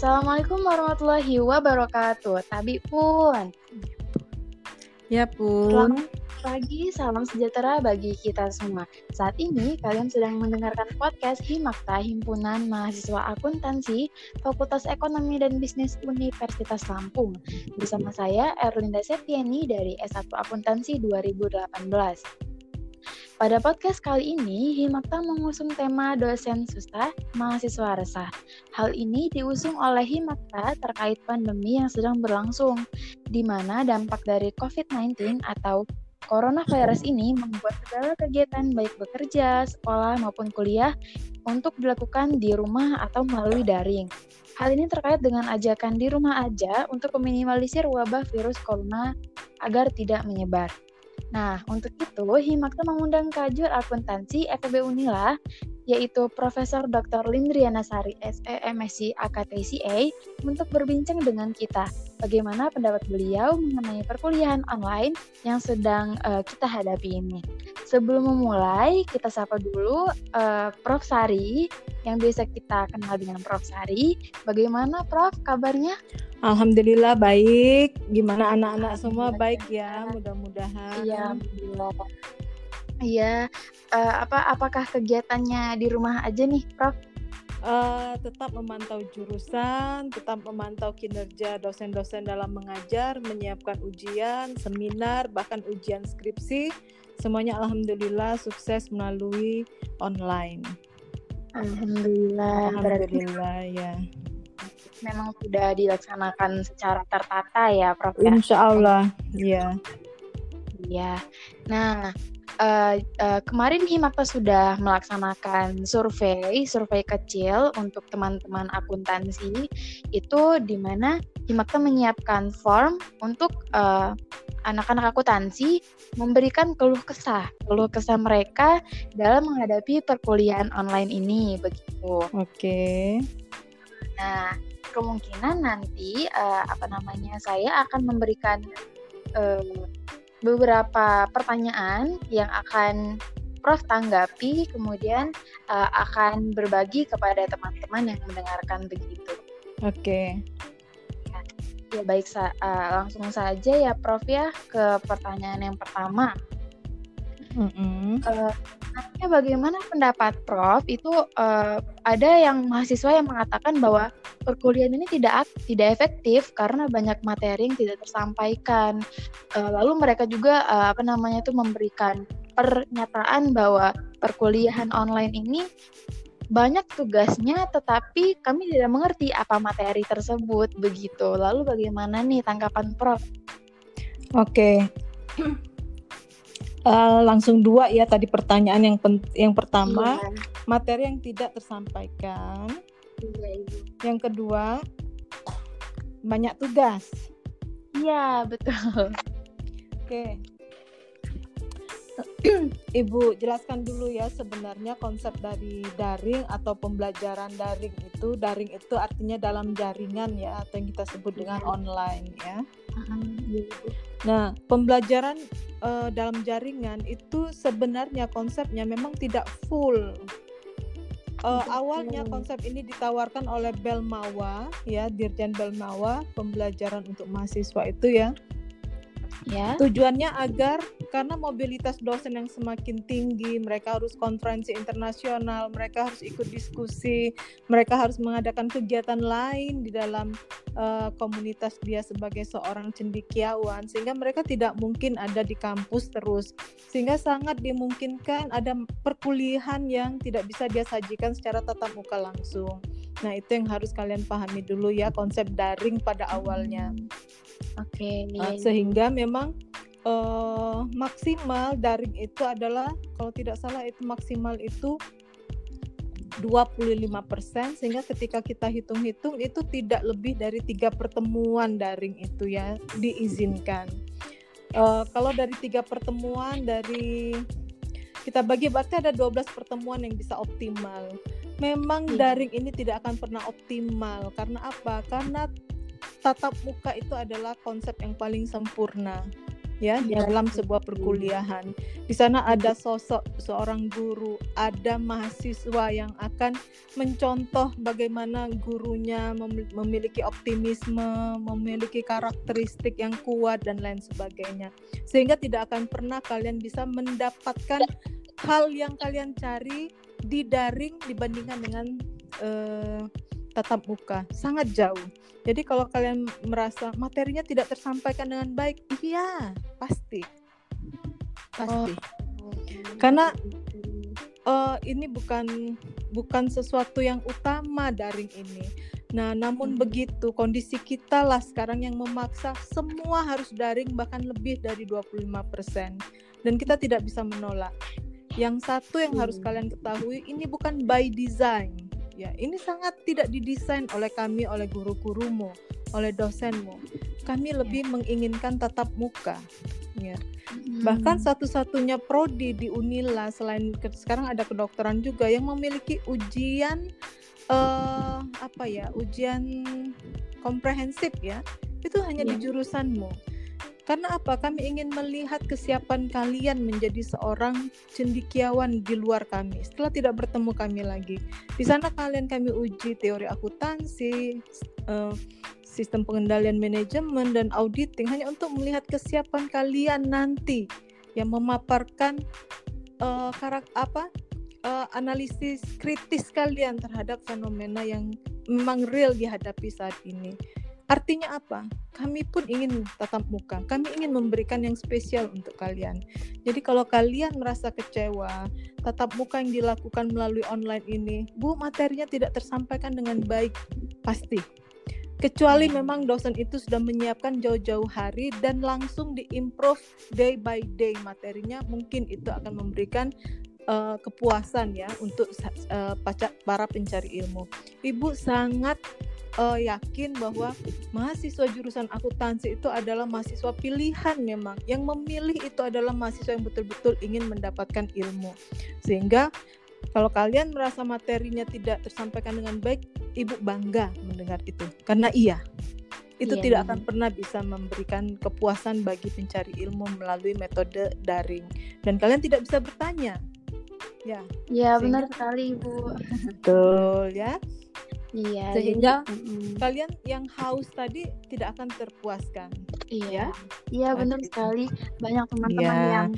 Assalamualaikum warahmatullahi wabarakatuh. Tabi pun. Ya pun. Selamat pagi, salam sejahtera bagi kita semua. Saat ini kalian sedang mendengarkan podcast Himakta Himpunan Mahasiswa Akuntansi Fakultas Ekonomi dan Bisnis Universitas Lampung. Bersama saya Erlinda Septiani dari S1 Akuntansi 2018. Pada podcast kali ini, Himakta mengusung tema dosen susah, mahasiswa resah. Hal ini diusung oleh Himakta terkait pandemi yang sedang berlangsung, di mana dampak dari COVID-19 atau coronavirus ini membuat segala kegiatan baik bekerja, sekolah, maupun kuliah untuk dilakukan di rumah atau melalui daring. Hal ini terkait dengan ajakan di rumah aja untuk meminimalisir wabah virus corona agar tidak menyebar. Nah, untuk itu Himakta mengundang kajur akuntansi FEB Unila yaitu Profesor Dr. Lindriana Sari SE MSc AKTCA untuk berbincang dengan kita bagaimana pendapat beliau mengenai perkuliahan online yang sedang uh, kita hadapi ini. Sebelum memulai, kita sapa dulu uh, Prof Sari yang biasa kita kenal dengan Prof Sari. Bagaimana Prof kabarnya? Alhamdulillah baik. Gimana anak-anak semua baik ya, mudah-mudahan. Iya, alhamdulillah. Iya, uh, apa apakah kegiatannya di rumah aja nih, Prof? Uh, tetap memantau jurusan, tetap memantau kinerja dosen-dosen dalam mengajar, menyiapkan ujian, seminar, bahkan ujian skripsi. Semuanya alhamdulillah sukses melalui online. Alhamdulillah. Alhamdulillah ya. Memang sudah dilaksanakan secara tertata ya, Prof. Ya? Insya Allah, ya. Iya. Nah, uh, uh, kemarin Himakta sudah melaksanakan survei, survei kecil untuk teman-teman akuntansi itu di mana Himakta menyiapkan form untuk uh, anak-anak akuntansi memberikan keluh kesah, keluh kesah mereka dalam menghadapi perkuliahan online ini begitu. Oke. Okay. Nah, kemungkinan nanti uh, apa namanya saya akan memberikan uh, beberapa pertanyaan yang akan Prof tanggapi, kemudian uh, akan berbagi kepada teman-teman yang mendengarkan begitu. Oke. Okay. Ya, ya baik, sa uh, langsung saja ya Prof ya ke pertanyaan yang pertama. Mm -hmm. uh, bagaimana pendapat Prof? Itu uh, ada yang mahasiswa yang mengatakan bahwa perkuliahan ini tidak tidak efektif karena banyak materi yang tidak tersampaikan. Uh, lalu mereka juga uh, apa namanya itu memberikan pernyataan bahwa perkuliahan online ini banyak tugasnya tetapi kami tidak mengerti apa materi tersebut begitu. Lalu bagaimana nih tanggapan Prof? Oke. Okay. Uh, langsung dua ya tadi pertanyaan yang pen yang pertama iya. materi yang tidak tersampaikan. Iya, iya. Yang kedua banyak tugas. Iya betul. Oke. Ibu jelaskan dulu ya sebenarnya konsep dari daring atau pembelajaran daring itu daring itu artinya dalam jaringan ya atau yang kita sebut dengan iya. online ya. Nah pembelajaran uh, dalam jaringan itu sebenarnya konsepnya memang tidak full. Uh, awalnya konsep ini ditawarkan oleh Belmawa, ya Dirjen Belmawa, pembelajaran untuk mahasiswa itu ya. Ya. Tujuannya agar karena mobilitas dosen yang semakin tinggi, mereka harus konferensi internasional, mereka harus ikut diskusi, mereka harus mengadakan kegiatan lain di dalam uh, komunitas dia sebagai seorang cendikiawan, sehingga mereka tidak mungkin ada di kampus terus, sehingga sangat dimungkinkan ada perkuliahan yang tidak bisa dia sajikan secara tatap muka langsung. Nah, itu yang harus kalian pahami dulu ya konsep daring pada awalnya. Oke. Okay. Uh, sehingga memang uh, maksimal daring itu adalah kalau tidak salah itu maksimal itu 25% sehingga ketika kita hitung-hitung itu tidak lebih dari tiga pertemuan daring itu ya diizinkan. Uh, kalau dari tiga pertemuan dari kita bagi berarti ada 12 pertemuan yang bisa optimal. Memang hmm. daring ini tidak akan pernah optimal karena apa? Karena tatap muka itu adalah konsep yang paling sempurna. ya di Iya, dalam sebuah perkuliahan. Di sana ada sosok seorang guru, ada mahasiswa yang akan mencontoh bagaimana gurunya mem- memiliki optimisme, memiliki karakteristik yang kuat dan lain sebagainya. Sehingga tidak akan pernah kalian bisa mendapatkan hal yang kalian cari di daring dibandingkan dengan eh, tatap muka. Sangat jauh. Jadi kalau kalian merasa materinya tidak tersampaikan dengan baik, iya, pasti. Pasti. Karena eh, ini bukan bukan sesuatu yang utama daring ini. Nah, namun begitu kondisi kita lah sekarang yang memaksa semua harus daring bahkan lebih dari 25%. Dan kita tidak bisa menolak. Yang satu yang harus Hmm. kalian ketahui ini bukan by design. Ya, ini sangat tidak didesain oleh kami, oleh guru-gurumu, oleh dosenmu. Kami lebih menginginkan tatap muka. Ya. Hmm. Bahkan satu-satunya prodi di Unila selain ke- sekarang ada kedokteran juga yang memiliki ujian eh apa ya? Ujian komprehensif ya. Itu hanya di Iya. jurusanmu. Karena apa? Kami ingin melihat kesiapan kalian menjadi seorang cendikiawan di luar kami. Setelah tidak bertemu kami lagi, di sana kalian kami uji teori akuntansi, eh, sistem pengendalian manajemen dan auditing hanya untuk melihat kesiapan kalian nanti yang memaparkan eh, karak apa eh, analisis kritis kalian terhadap fenomena yang memang real dihadapi saat ini. Artinya apa? Kami pun ingin tatap muka. Kami ingin memberikan yang spesial untuk kalian. Jadi kalau kalian merasa kecewa, tatap muka yang dilakukan melalui online ini, Bu, materinya tidak tersampaikan dengan baik. Pasti. Kecuali memang dosen itu sudah menyiapkan jauh-jauh hari dan langsung diimprove day by day materinya, mungkin itu akan memberikan eh, kepuasan ya untuk paca- para pencari ilmu. Ibu sangat eh, yakin bahwa mahasiswa jurusan akuntansi itu adalah mahasiswa pilihan memang. Yang memilih itu adalah mahasiswa yang betul-betul ingin mendapatkan ilmu. Sehingga kalau kalian merasa materinya tidak tersampaikan dengan baik ibu bangga mendengar itu. Karena iya itu Iya, tidak benar. akan pernah bisa memberikan kepuasan bagi pencari ilmu melalui metode daring. Dan kalian tidak bisa bertanya. Ya. Iya, Sehingga- benar sekali, Ibu. betul ya Iya, Sehingga- jadi, kalian yang haus tadi tidak akan terpuaskan Iya, iya benar sekali. Banyak teman-teman Iya. yang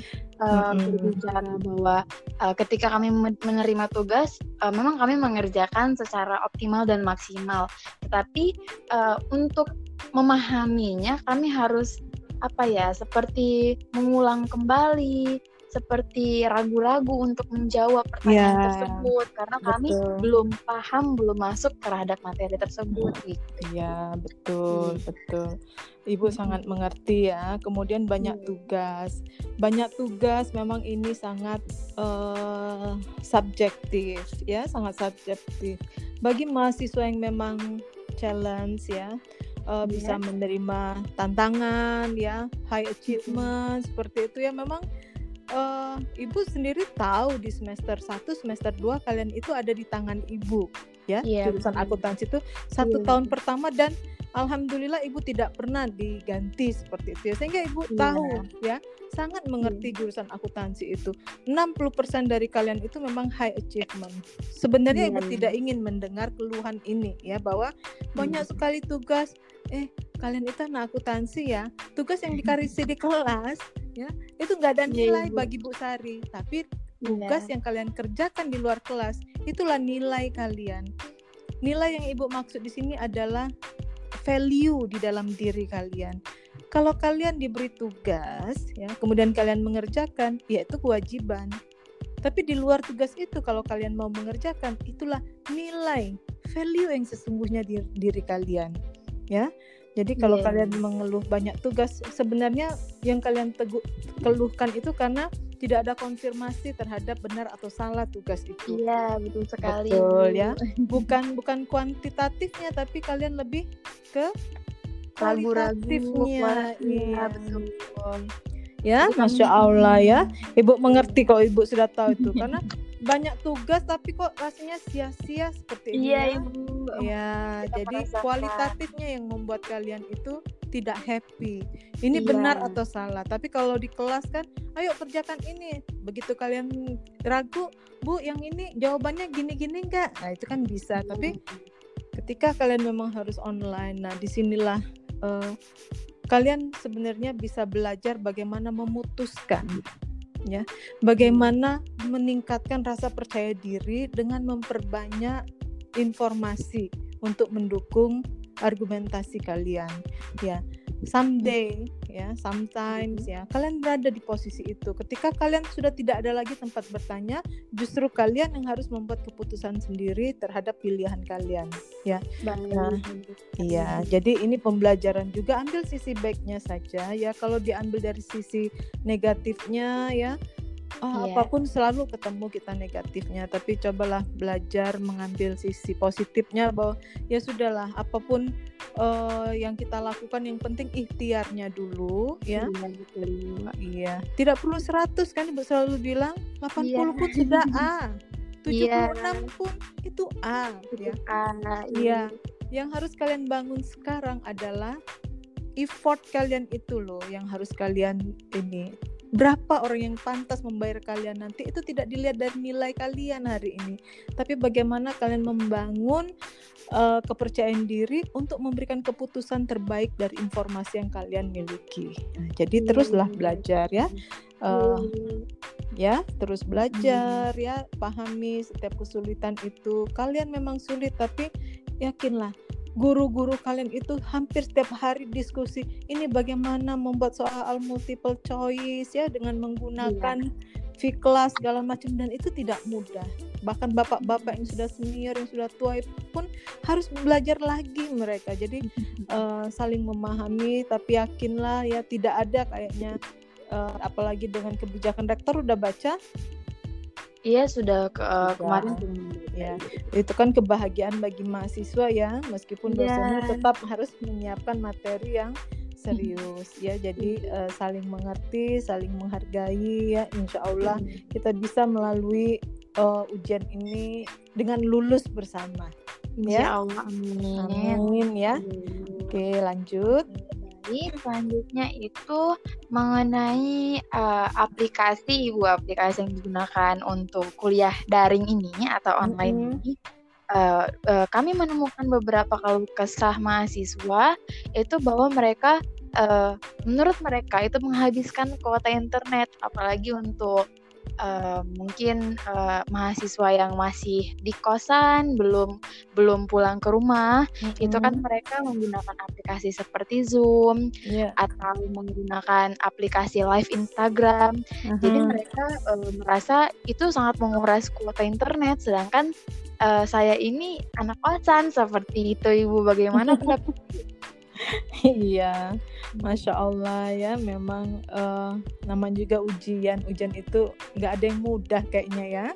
uh, Mm-mm. berbicara bahwa uh, ketika kami men- menerima tugas, uh, memang kami mengerjakan secara optimal dan maksimal. Tetapi uh, untuk memahaminya, kami harus apa ya, seperti mengulang kembali, seperti ragu-ragu untuk menjawab pertanyaan Iya, tersebut karena kami betul. belum paham, belum masuk terhadap materi tersebut. Gitu. Iya, betul, betul. Ibu Mm-mm. sangat mengerti ya. Kemudian banyak Iya. tugas. Banyak tugas memang ini sangat eh, subjektif ya, sangat subjektif. Bagi mahasiswa yang memang challenge ya, eh, bisa menerima tantangan ya, high achievement seperti itu ya memang eh, ibu sendiri tahu di semester 1, semester 2 kalian itu ada di tangan ibu ya Iya, jurusan betul. akuntansi itu satu Iya. tahun pertama dan alhamdulillah ibu tidak pernah diganti seperti itu ya sehingga ibu Iya. tahu ya sangat mengerti jurusan akuntansi itu 60% dari kalian itu memang high achievement sebenarnya Iya, ibu iya. tidak ingin mendengar keluhan ini ya bahwa banyak Hmm. sekali tugas eh kalian itu anak akuntansi ya tugas yang dikasih di kelas ya itu nggak ada Iya, nilai Ibu. bagi Bu Sari tapi Iya. tugas yang kalian kerjakan di luar kelas itulah nilai kalian. Nilai yang ibu maksud di sini adalah value di dalam diri kalian. Kalau kalian diberi tugas, ya, kemudian kalian mengerjakan, ya itu kewajiban. Tapi di luar tugas itu, kalau kalian mau mengerjakan, itulah nilai, value yang sesungguhnya di diri kalian, ya. Jadi kalau Yes. kalian mengeluh banyak tugas, sebenarnya yang kalian tegu- keluhkan itu karena tidak ada konfirmasi terhadap benar atau salah tugas itu. Iya, betul sekali. Betul ya. Bukan bukan kuantitatifnya tapi kalian lebih ke kualitatifnya. Iya, Iya. betul. Ya, masya Allah ya. Ibu mengerti kok ibu sudah tahu itu karena banyak tugas tapi kok rasanya sia-sia seperti ini. Iya, ya. Ibu. Ya, Kita jadi merasakan. kualitatifnya yang membuat kalian itu tidak happy. Ini Iya. benar atau salah. Tapi kalau di kelas kan, ayo kerjakan ini. Begitu kalian ragu, Bu, yang ini jawabannya gini-gini enggak? Nah, itu kan bisa. Tapi ketika kalian memang harus online, nah di sinilah eh, kalian sebenarnya bisa belajar bagaimana memutuskan ya bagaimana meningkatkan rasa percaya diri dengan memperbanyak informasi untuk mendukung argumentasi kalian ya. Someday ya sometimes ya kalian berada di posisi itu. Ketika kalian sudah tidak ada lagi tempat bertanya justru kalian yang harus membuat keputusan sendiri terhadap pilihan kalian ya. Nah, Iya, jadi ini pembelajaran juga ambil sisi baiknya saja ya. Kalau diambil dari sisi negatifnya ya, ah, Iya. apa pun selalu ketemu kita negatifnya. Tapi cobalah belajar mengambil sisi positifnya bahwa ya sudahlah, apa pun eh, yang kita lakukan yang penting ikhtiarnya dulu ya. Iya, betul. Iya, tidak perlu 100 kan Ibu selalu bilang 80 Iya. pun sudah A. 76 Iya. pun itu A ya. Karena Iya, yang harus kalian bangun sekarang adalah effort kalian itu loh yang harus kalian ini. Berapa orang yang pantas membayar kalian nanti itu tidak dilihat dari nilai kalian hari ini, tapi bagaimana kalian membangun eh, kepercayaan diri untuk memberikan keputusan terbaik dari informasi yang kalian miliki. Nah, jadi teruslah iya. belajar ya. Hmm. ya terus belajar ya pahami setiap kesulitan itu kalian memang sulit tapi yakinlah guru-guru kalian itu hampir setiap hari diskusi ini bagaimana membuat soal multiple choice ya dengan menggunakan V-class segala macam. Dan itu tidak mudah. Bahkan bapak-bapak yang sudah senior yang sudah tua pun harus belajar lagi mereka. Jadi eh, saling memahami tapi yakinlah ya tidak ada kayaknya eh, apalagi dengan kebijakan rektor udah baca. Iya sudah ke, Sudah. kemarin Ya. itu kan kebahagiaan bagi mahasiswa ya meskipun Iya. dosennya tetap harus menyiapkan materi yang serius ya. Jadi eh, saling mengerti saling menghargai ya. Insya Allah kita bisa melalui eh, ujian ini dengan lulus bersama Insya Allah amin. amin ya. Oke lanjut Jadi selanjutnya itu mengenai eh, aplikasi ibu aplikasi yang digunakan untuk kuliah daring ini atau online Mhm. ini. eh, eh, kami menemukan beberapa keluh kesah mahasiswa itu bahwa mereka eh, menurut mereka itu menghabiskan kuota internet apalagi untuk eh, mungkin eh, mahasiswa yang masih di kosan belum belum pulang ke rumah itu kan mereka menggunakan aplikasi seperti Zoom ya atau menggunakan aplikasi live Instagram. Jadi aha. mereka eh, merasa itu sangat menguras kuota internet sedangkan eh, saya ini anak kosan seperti itu Ibu. Bagaimana pendapat Iya, masya Allah ya, memang eh, namanya juga ujian. Ujian itu nggak ada yang mudah kayaknya ya.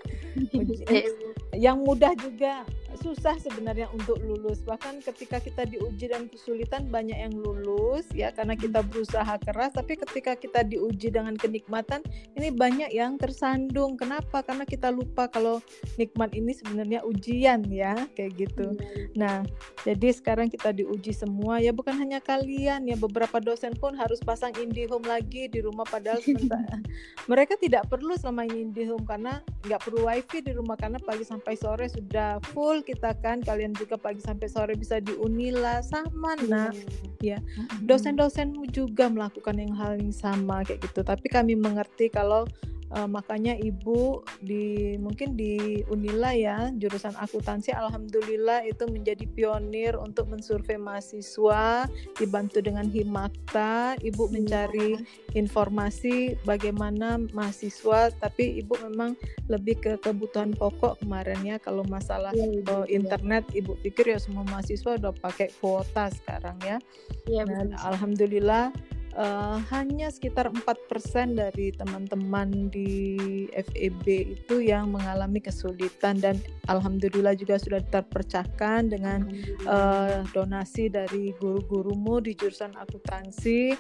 Uji- Ya, Ibu? yang mudah juga susah sebenarnya untuk lulus. Bahkan ketika kita diuji dan kesulitan banyak yang lulus ya karena kita berusaha keras. Tapi ketika kita diuji dengan kenikmatan, ini banyak yang tersandung. Kenapa? Karena kita lupa kalau nikmat ini sebenarnya ujian ya, kayak gitu. Nah, jadi sekarang kita diuji semua ya bukan hanya kalian ya beberapa dosen pun harus pasang IndiHome lagi di rumah padahal sementara- mereka tidak perlu selama ini IndiHome karena nggak perlu wifi di rumah karena pagi sampai sore sudah full kita kan. Kalian juga pagi sampai sore bisa di Unila sama nah Ya. dosen-dosenmu juga melakukan yang hal yang sama kayak gitu. Tapi kami mengerti kalau eh, makanya ibu di mungkin di Unila ya jurusan akuntansi alhamdulillah itu menjadi pionir untuk mensurvei mahasiswa dibantu dengan Himakta ibu mencari informasi bagaimana mahasiswa tapi ibu memang lebih ke kebutuhan pokok kemarin ya kalau masalah Iya, Ibu. eh, internet ibu pikir ya semua mahasiswa udah pakai kuota sekarang ya Iya, dan betul. alhamdulillah eh, hanya sekitar 4% dari teman-teman di FEB itu yang mengalami kesulitan dan alhamdulillah juga sudah terpecahkan dengan eh, donasi dari guru-gurumu di jurusan akuntansi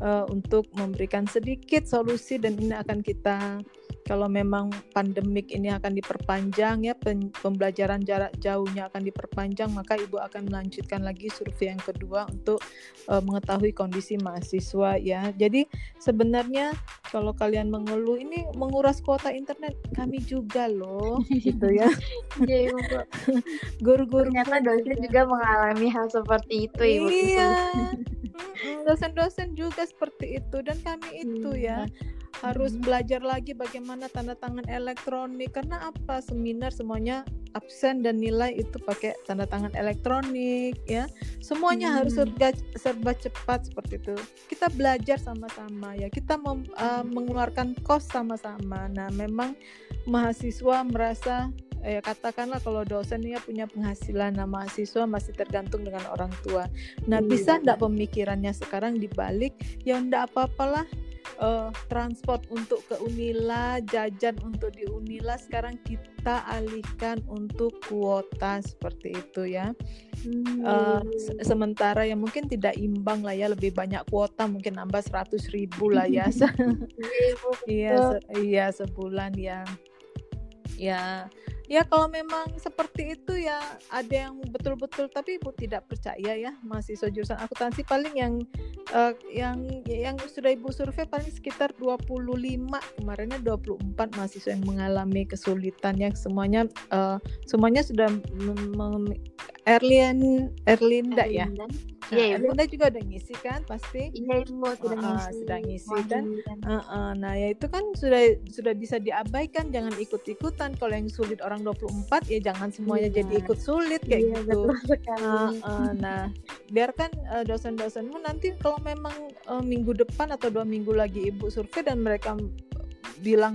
eh, untuk memberikan sedikit solusi dan ini akan kita kalau memang pandemik ini akan diperpanjang ya pembelajaran jarak jauhnya akan diperpanjang maka ibu akan melanjutkan lagi survei yang kedua untuk uh, mengetahui kondisi mahasiswa ya. Jadi sebenarnya kalau kalian mengeluh ini menguras kuota internet kami juga loh gitu ya. Iya, guru-guru ternyata dosen juga mengalami hal seperti itu ibu. Iya dosen-dosen juga seperti itu dan kami itu ya harus belajar lagi bagaimana tanda tangan elektronik karena apa? Seminar semuanya absen dan nilai itu pakai tanda tangan elektronik ya. Semuanya hmm. harus serba, serba cepat seperti itu. Kita belajar sama-sama ya. Kita mem, uh, mengeluarkan kos sama-sama. Nah memang mahasiswa merasa ya katakanlah kalau dosen ya punya penghasilan nah mahasiswa masih tergantung dengan orang tua nah hmm. bisa enggak pemikirannya sekarang dibalik ya enggak apa-apalah uh, transport untuk ke Unila, jajan untuk di Unila sekarang kita alihkan untuk kuota seperti itu ya. Hmm. Uh, se sementara yang mungkin tidak imbang lah ya lebih banyak kuota mungkin nambah 100 ribu lah ya. iya, se iya sebulan ya. Ya ya kalau memang seperti itu ya ada yang betul-betul tapi ibu tidak percaya ya mahasiswa jurusan akuntansi. Paling yang uh, yang yang sudah ibu survei paling sekitar 25 kemarinnya 24 mahasiswa yang mengalami kesulitan yang semuanya uh, semuanya sudah Erlin Erlinda ya Iya, nah, Bunda juga udah ngisi kan pasti? Iya, Ibu sudah uh, ngisi. Sudah ngisi dan uh, uh, nah ya itu kan sudah sudah bisa diabaikan, jangan ikut-ikutan. Kalau yang sulit orang 24 ya jangan semuanya iya. jadi ikut sulit kayak iya, gitu. Uh, uh, nah, biarkan uh, dosen-dosenmu nanti kalau memang uh, minggu depan atau dua minggu lagi Ibu survei dan mereka bilang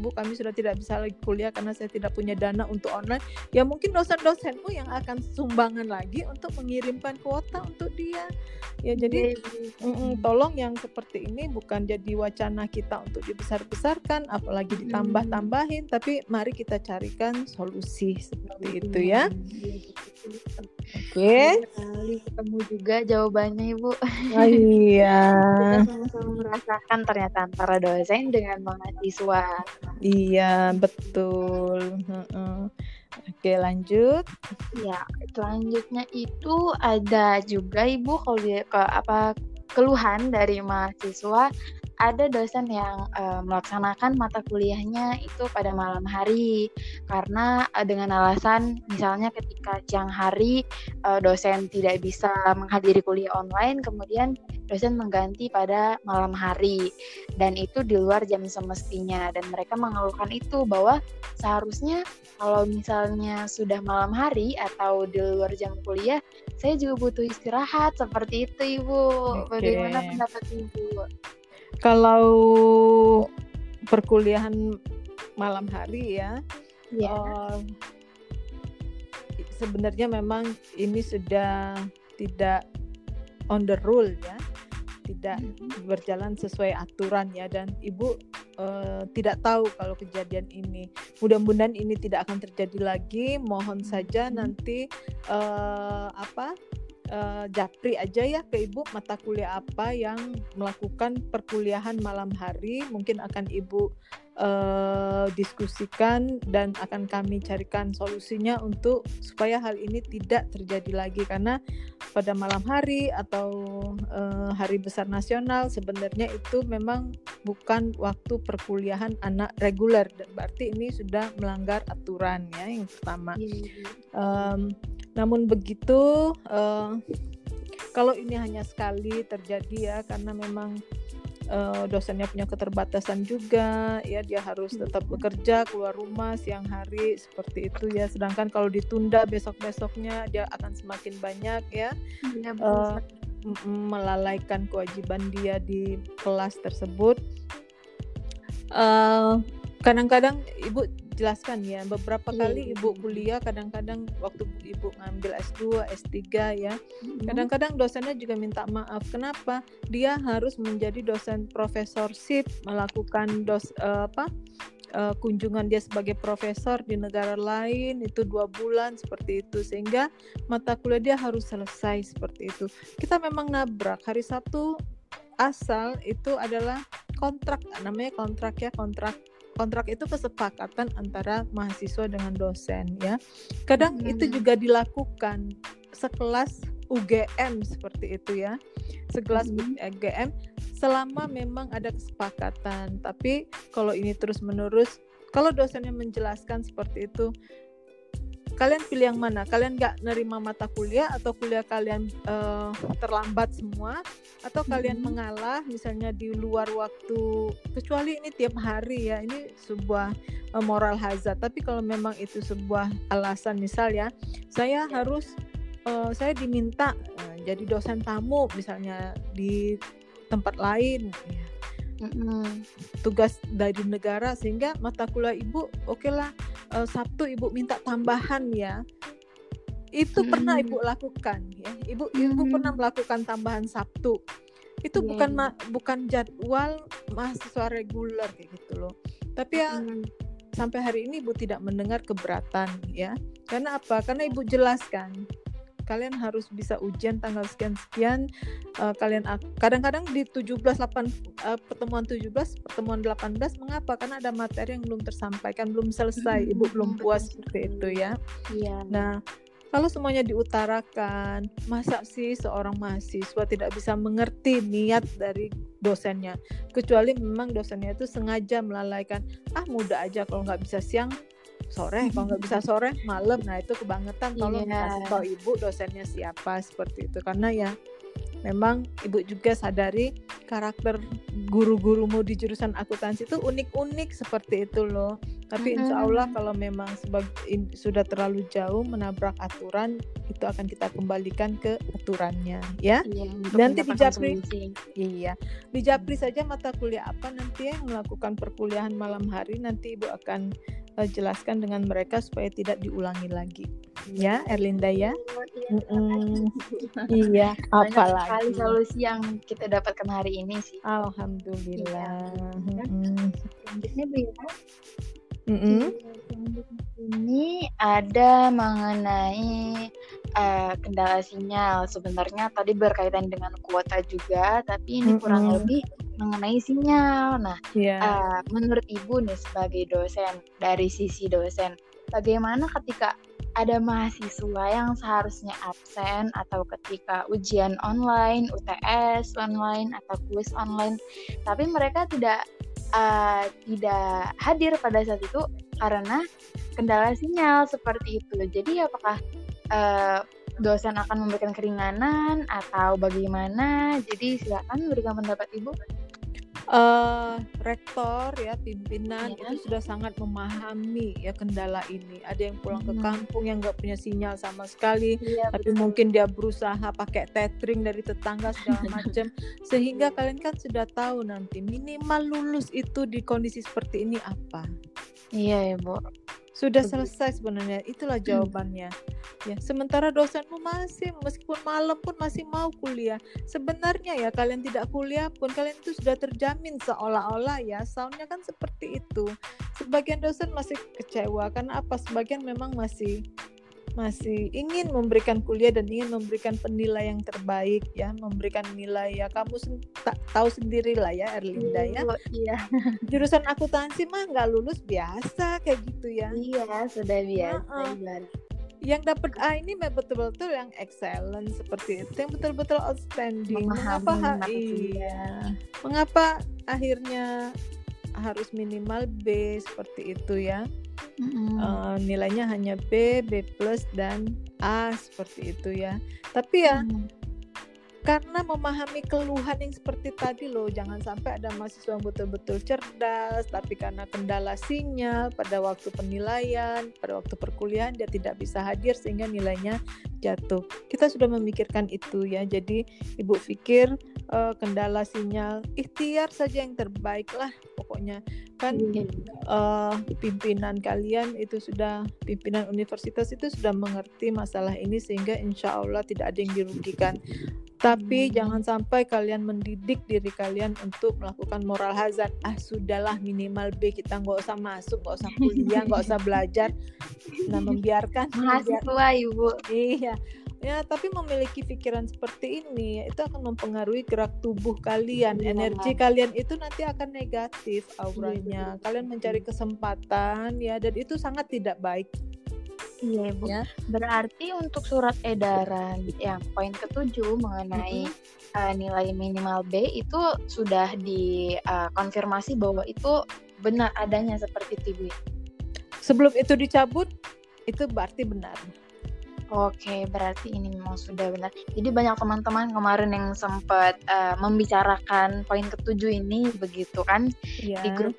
Bu kami sudah tidak bisa lagi kuliah karena saya tidak punya dana untuk online. Ya mungkin dosen-dosenmu yang akan sumbangan lagi untuk mengirimkan kuota untuk dia. Ya jadi mm -mm, tolong yang seperti ini bukan jadi wacana kita untuk dibesar-besarkan apalagi ditambah-tambahin tapi mari kita carikan solusi seperti itu ya Oke. Okay. ketemu juga jawabannya Ibu. Oh, iya. sama-sama merasakan ternyata antara dosen dengan mahasiswa. Iya, betul. Oke, lanjut. Ya, selanjutnya itu ada juga Ibu kalau ke apa keluhan dari mahasiswa ada dosen yang uh, melaksanakan mata kuliahnya itu pada malam hari. Karena uh, dengan alasan misalnya ketika siang hari uh, dosen tidak bisa menghadiri kuliah online kemudian dosen mengganti pada malam hari dan itu di luar jam semestinya dan mereka mengeluhkan itu bahwa seharusnya kalau misalnya sudah malam hari atau di luar jam kuliah saya juga butuh istirahat seperti itu ibu okay. bagaimana pendapat ibu kalau perkuliahan malam hari ya, yeah. Iya. uh, sebenarnya memang ini sudah tidak on the rule ya, tidak berjalan sesuai aturan ya dan ibu uh, tidak tahu kalau kejadian ini. Mudah-mudahan ini tidak akan terjadi lagi. Mohon saja mm-hmm. nanti uh, apa uh, japri aja ya ke ibu mata kuliah apa yang melakukan perkuliahan malam hari. Mungkin akan ibu uh, diskusikan dan akan kami carikan solusinya untuk supaya hal ini tidak terjadi lagi. Karena pada malam hari atau uh, hari besar nasional sebenarnya itu memang bukan waktu perkuliahan anak reguler. Berarti ini sudah melanggar aturan ya yang pertama. Um, namun begitu uh, kalau ini hanya sekali terjadi ya karena memang uh, dosennya punya keterbatasan juga ya dia harus tetap bekerja keluar rumah siang hari seperti itu ya. Sedangkan kalau ditunda besok besoknya dia akan semakin banyak ya, ya uh, melalaikan kewajiban dia di kelas tersebut. Kadang-kadang uh, kadang -kadang ibu jelaskan ya. Beberapa yeah. kali ibu kuliah kadang-kadang waktu ibu ngambil S2 S3 ya. Kadang-kadang dosennya juga minta maaf. Kenapa? Dia harus menjadi dosen profesorship melakukan dos uh, apa uh, kunjungan dia sebagai profesor di negara lain itu dua bulan seperti itu. Sehingga mata kuliah dia harus selesai seperti itu. Kita memang nabrak. Hari Sabtu asal itu adalah kontrak namanya kontrak ya kontrak kontrak itu kesepakatan antara mahasiswa dengan dosen ya. Kadang Hmm. itu juga dilakukan sekelas UGM seperti itu ya. Sekelas Mhm. UGM selama memang ada kesepakatan. Tapi kalau ini terus-menerus kalau dosennya menjelaskan seperti itu kalian pilih yang mana? Kalian nggak nerima mata kuliah atau kuliah kalian eh, terlambat semua atau kalian Mhm. mengalah misalnya di luar waktu kecuali ini tiap hari ya ini sebuah eh, moral hazard. Tapi kalau memang itu sebuah alasan misal ya saya harus eh, saya diminta eh, jadi dosen tamu misalnya di tempat lain ya, Mm-mm. tugas dari negara sehingga mata kuliah ibu oke lah eh, Sabtu ibu minta tambahan ya itu pernah Mm. ibu lakukan ya ibu ibu Mm. pernah melakukan tambahan Sabtu itu Iya, bukan iya. ma- bukan jadwal mahasiswa reguler kayak gitu loh tapi ya Mm. sampai hari ini ibu tidak mendengar keberatan ya karena apa karena ibu jelaskan kalian harus bisa ujian tanggal sekian sekian eh, kalian kadang-kadang di 17 8 eh, pertemuan 17 pertemuan 18 mengapa karena ada materi yang belum tersampaikan belum selesai ibu belum puas seperti itu ya Iya. nah kalau semuanya diutarakan, masa sih seorang mahasiswa tidak bisa mengerti niat dari dosennya? Kecuali memang dosennya itu sengaja melalaikan, ah mudah aja kalau nggak bisa siang, sore, kalau nggak bisa sore, malam. Nah itu kebangetan. Tolong Iya. kasih tahu ibu dosennya siapa seperti itu. Karena ya memang ibu juga sadari karakter guru-gurumu di jurusan akuntansi itu unik-unik seperti itu loh. Tapi insya. Allah kalau memang in- sudah terlalu jauh menabrak aturan itu akan kita kembalikan ke aturannya ya. Iya, Nanti dijapri. solusi. Iya. Di Japri saja mata kuliah apa nanti yang melakukan perkuliahan malam hari nanti Ibu akan eh, jelaskan dengan mereka supaya tidak diulangi lagi. Ya, Erlinda ya. Oh, iya, kasih. Iya, apalagi. solusi yang kita dapatkan hari ini sih. Alhamdulillah. Iya. Selanjutnya Bu Selanjutnya ini ada mengenai eh, kendala sinyal. Sebenarnya tadi berkaitan dengan kuota juga, tapi ini kurang Mm-mm. lebih mengenai sinyal. Nah, Iya. eh, menurut Ibu nih sebagai dosen, dari sisi dosen, bagaimana ketika ada mahasiswa yang seharusnya absen atau ketika ujian online, UTS online atau kuis online, tapi mereka tidak eh, tidak hadir pada saat itu karena kendala sinyal seperti itu. Jadi apakah eh, dosen akan memberikan keringanan atau bagaimana? Jadi silakan berikan pendapat Ibu. Eh rektor ya pimpinan Iya. itu sudah sangat memahami ya kendala ini. Ada yang pulang ke Mhm. kampung yang nggak punya sinyal sama sekali, Iya, tapi mungkin dia berusaha pakai tethering dari tetangga segala macam. Sehingga kalian kan sudah tahu nanti minimal lulus itu di kondisi seperti ini apa. Iya ya, Bu. Sudah selesai sebenarnya. Itulah jawabannya. Ya, sementara dosenmu masih meskipun malam pun masih mau kuliah. Sebenarnya ya kalian tidak kuliah pun kalian itu sudah terjamin seolah-olah ya. Soundnya kan seperti itu. Sebagian dosen masih kecewa karena apa? Sebagian memang masih masih ingin memberikan kuliah dan ingin memberikan penilaian yang terbaik ya, memberikan nilai ya. Kamu sen- tak tahu sendirilah ya Erlinda ya. Bu, Iya, Jurusan akuntansi mah nggak lulus biasa kayak gitu ya. iya sudah biasa. Heeh. ibarat. yang dapat A ini betul-betul yang excellent seperti itu, yang betul-betul outstanding. Memahami Mengapa iya? Mengapa akhirnya harus minimal B seperti itu ya? Mm-mm. Eh, nilainya hanya B, B plus dan A seperti itu ya. Tapi ya Mm. Karena memahami keluhan yang seperti tadi loh jangan sampai ada mahasiswa yang betul-betul cerdas tapi karena kendala sinyal pada waktu penilaian pada waktu perkuliahan dia tidak bisa hadir sehingga nilainya jatuh. Kita sudah memikirkan itu ya jadi ibu pikir eh, kendala sinyal ikhtiar saja yang terbaik lah pokoknya. Kan eh, pimpinan kalian itu sudah pimpinan universitas itu sudah mengerti masalah ini sehingga insya Allah tidak ada yang dirugikan tapi Hmm. jangan sampai kalian mendidik diri kalian untuk melakukan moral hazard ah sudahlah minimal B kita nggak usah masuk nggak usah kuliah nggak usah belajar nah membiarkan membiar- Mahasiswa Ibu. iya ya tapi memiliki pikiran seperti ini itu akan mempengaruhi gerak tubuh kalian Iya. energi kalian itu nanti akan negatif auranya betul. kalian mencari kesempatan ya dan itu sangat tidak baik Iya, Ibu. ya Berarti untuk surat edaran yang poin ketujuh mengenai uh, nilai minimal B itu sudah dikonfirmasi bahwa itu benar adanya seperti itu, Ibu. sebelum itu dicabut itu berarti benar Oke, berarti ini memang sudah benar. Jadi banyak teman-teman kemarin yang sempat uh, membicarakan poin ketujuh ini begitu kan ya di grup.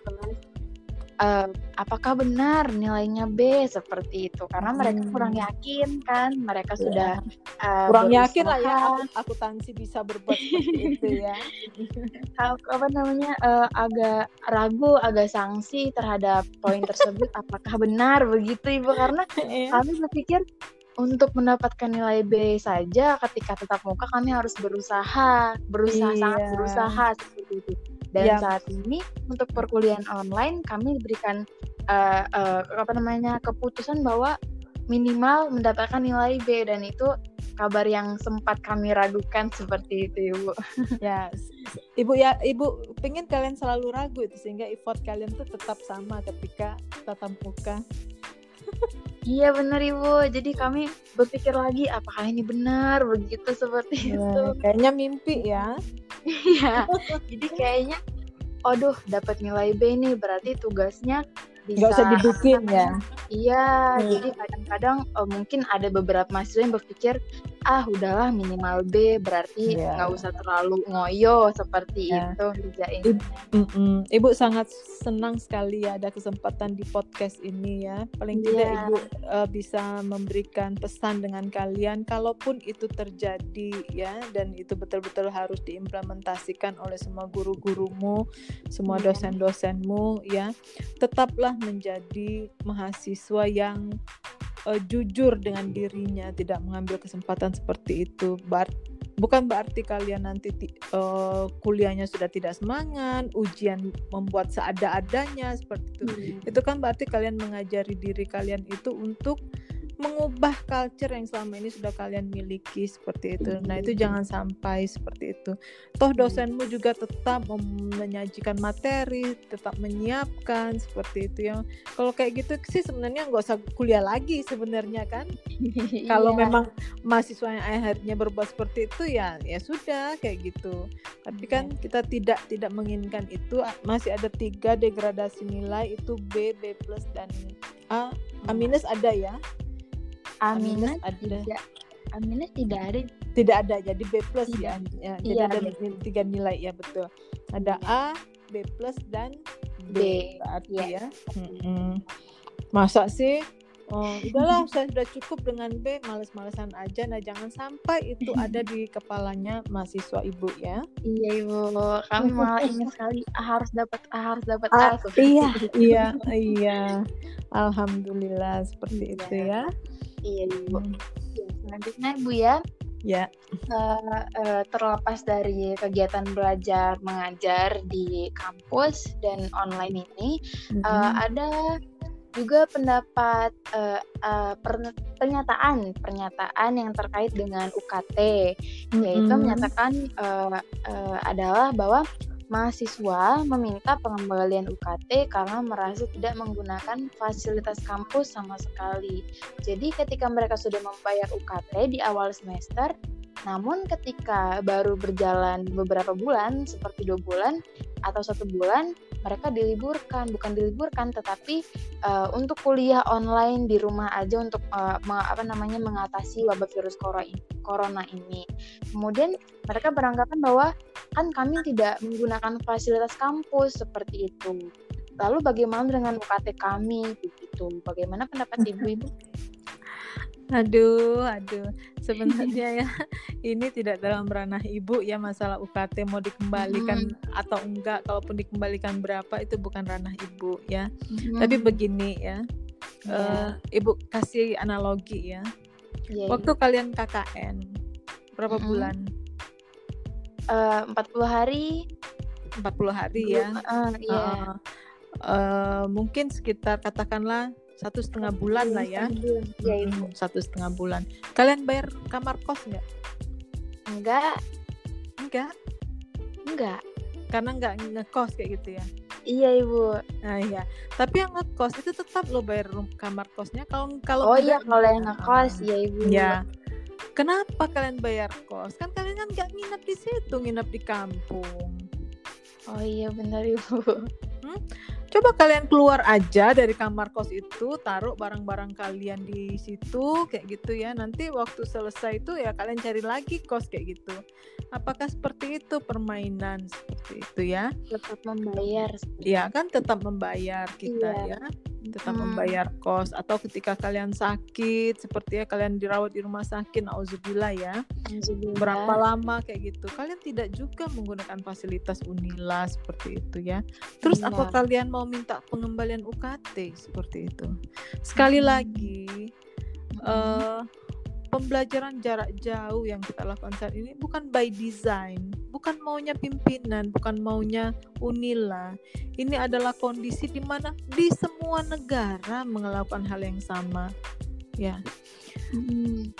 Uh, apakah benar nilainya B seperti itu? Karena mereka Hmm. kurang yakin kan, mereka Ya. sudah uh, kurang yakin lah ya berusaha. aku akuntansi bisa berbuat seperti itu ya Ap- apa namanya eh, agak ragu, agak sanksi terhadap poin tersebut. Apakah benar begitu ibu? Karena Iya. kami berpikir untuk mendapatkan nilai B saja ketika tetap muka kami harus berusaha, berusaha sangat Iya. berusaha seperti itu. Dan Ya. saat ini untuk perkuliahan online kami diberikan eh, eh, apa namanya keputusan bahwa minimal mendapatkan nilai B dan itu kabar yang sempat kami ragukan seperti itu ibu. ya ibu ya ibu pengen kalian selalu ragu itu sehingga effort kalian tuh tetap sama ketika tatap muka Iya benar ibu. Jadi kami berpikir lagi apakah ini benar begitu seperti itu. Ya, kayaknya mimpi ya Iya. Jadi kayaknya, aduh dapat nilai B nih berarti tugasnya bisa. nggak usah dibikin ya Iya. Hmm. Jadi kadang-kadang eh, mungkin ada beberapa mahasiswa yang berpikir ah udahlah minimal B berarti Iya. nggak usah terlalu ngoyo seperti Ya. itu kerjain. Ib- Mm-mm. Ibu sangat senang sekali ya ada kesempatan di podcast ini ya. Paling tidak Iya. Ibu eh, bisa memberikan pesan dengan kalian kalaupun itu terjadi ya dan itu betul-betul harus diimplementasikan oleh semua guru-gurumu, semua Iya. dosen-dosenmu ya. Tetaplah menjadi mahasiswa yang eh, jujur dengan dirinya, tidak mengambil kesempatan seperti itu. Bar- bukan berarti kalian nanti ti- eh, kuliahnya sudah tidak semangat, ujian membuat seada-adanya seperti itu. Hmm. Itu kan berarti kalian mengajari diri kalian itu untuk mengubah culture yang selama ini sudah kalian miliki seperti itu. Nah, itu Mhm. jangan sampai seperti itu. Toh dosenmu juga tetap menyajikan materi, tetap menyiapkan seperti itu ya. Kalau kayak gitu sih sebenarnya nggak usah kuliah lagi sebenarnya kan kalau Iya. memang mahasiswa yang akhirnya berbuat seperti itu ya ya sudah kayak gitu tapi Iya. kan kita tidak tidak menginginkan itu masih ada tiga degradasi nilai itu B B plus dan A A minus ada ya A Aminah minus ada. Tidak. Aminah tidak ada. tidak ada jadi B plus ya, ya jadi Iya, ada ni- tiga nilai ya betul. Ada A B plus dan B, B, berarti iya. ya. Mm-mm. masa sih? Oh, udahlah saya sudah cukup dengan B. Males-malesan aja. Nah jangan sampai itu ada di kepalanya mahasiswa ibu ya. Iya ibu, kami malah ingin sekali ah, harus dapat ah, harus dapat Ah, A seperti iya iya iya. Alhamdulillah seperti Iya. itu ya Iya ibu. Hmm, Ya, selanjutnya ibu ya, ya eh, eh, terlepas dari kegiatan belajar mengajar di kampus dan online ini, eh, Mm-mm. ada juga pendapat eh, eh, per- pernyataan pernyataan yang terkait dengan UKT yaitu Mm-mm. menyatakan eh, eh, adalah bahwa mahasiswa meminta pengembalian UKT karena merasa tidak menggunakan fasilitas kampus sama sekali. Jadi ketika mereka sudah membayar UKT di awal semester, namun ketika baru berjalan beberapa bulan, seperti dua bulan atau satu bulan, mereka diliburkan, bukan diliburkan, tetapi eh, untuk kuliah online di rumah aja untuk me- apa namanya mengatasi wabah virus coro- corona ini. Kemudian mereka beranggapan bahwa kan kami tidak menggunakan fasilitas kampus seperti itu. Lalu bagaimana dengan UKT kami begitu? Bagaimana pendapat ibu-ibu? Aduh, aduh. Sebenarnya ya ini tidak dalam ranah ibu ya masalah UKT mau dikembalikan atau enggak. Kalaupun dikembalikan berapa itu bukan ranah ibu ya. Tapi Hmm, begini ya, ya, eh, ibu kasih analogi ya. ya, Waktu kalian KKN berapa Mm-mm. bulan? Eh, 40 hari 40 hari belum, ya. eh, iya. Heeh. Eh, mungkin sekitar katakanlah satu setengah bulan lah ya Iya ibu. Hmm, satu setengah bulan kalian bayar kamar kos nggak Enggak, enggak enggak. karena nggak ngekos kayak gitu ya Iya ibu. nah iya tapi yang ngekos itu tetap lo bayar kamar kosnya kalau kalau Oh iya kalau yang ngekos ya ibu. Ya. Kenapa kalian bayar kos? Kan kalian kan nggak nginep di situ, nginep di kampung. Oh iya benar ibu. Coba kalian keluar aja dari kamar kos itu, taruh barang-barang kalian di situ, kayak gitu ya. Nanti waktu selesai itu ya kalian cari lagi kos kayak gitu. Apakah seperti itu permainan seperti itu ya? Tetap membayar. Ya kan tetap membayar kita Iya. ya. Tetap Hmm. membayar kos atau ketika kalian sakit seperti ya kalian dirawat di rumah sakit auzubillah ya berapa lama kayak gitu kalian tidak juga menggunakan fasilitas Unila seperti itu ya terus Iya. apa kalian mau minta pengembalian UKT seperti itu sekali Hmm. lagi eh pembelajaran jarak jauh yang kita lakukan saat ini bukan by design, bukan maunya pimpinan, bukan maunya Unila. Ini adalah kondisi di mana di semua negara melakukan hal yang sama. Ya, Mm.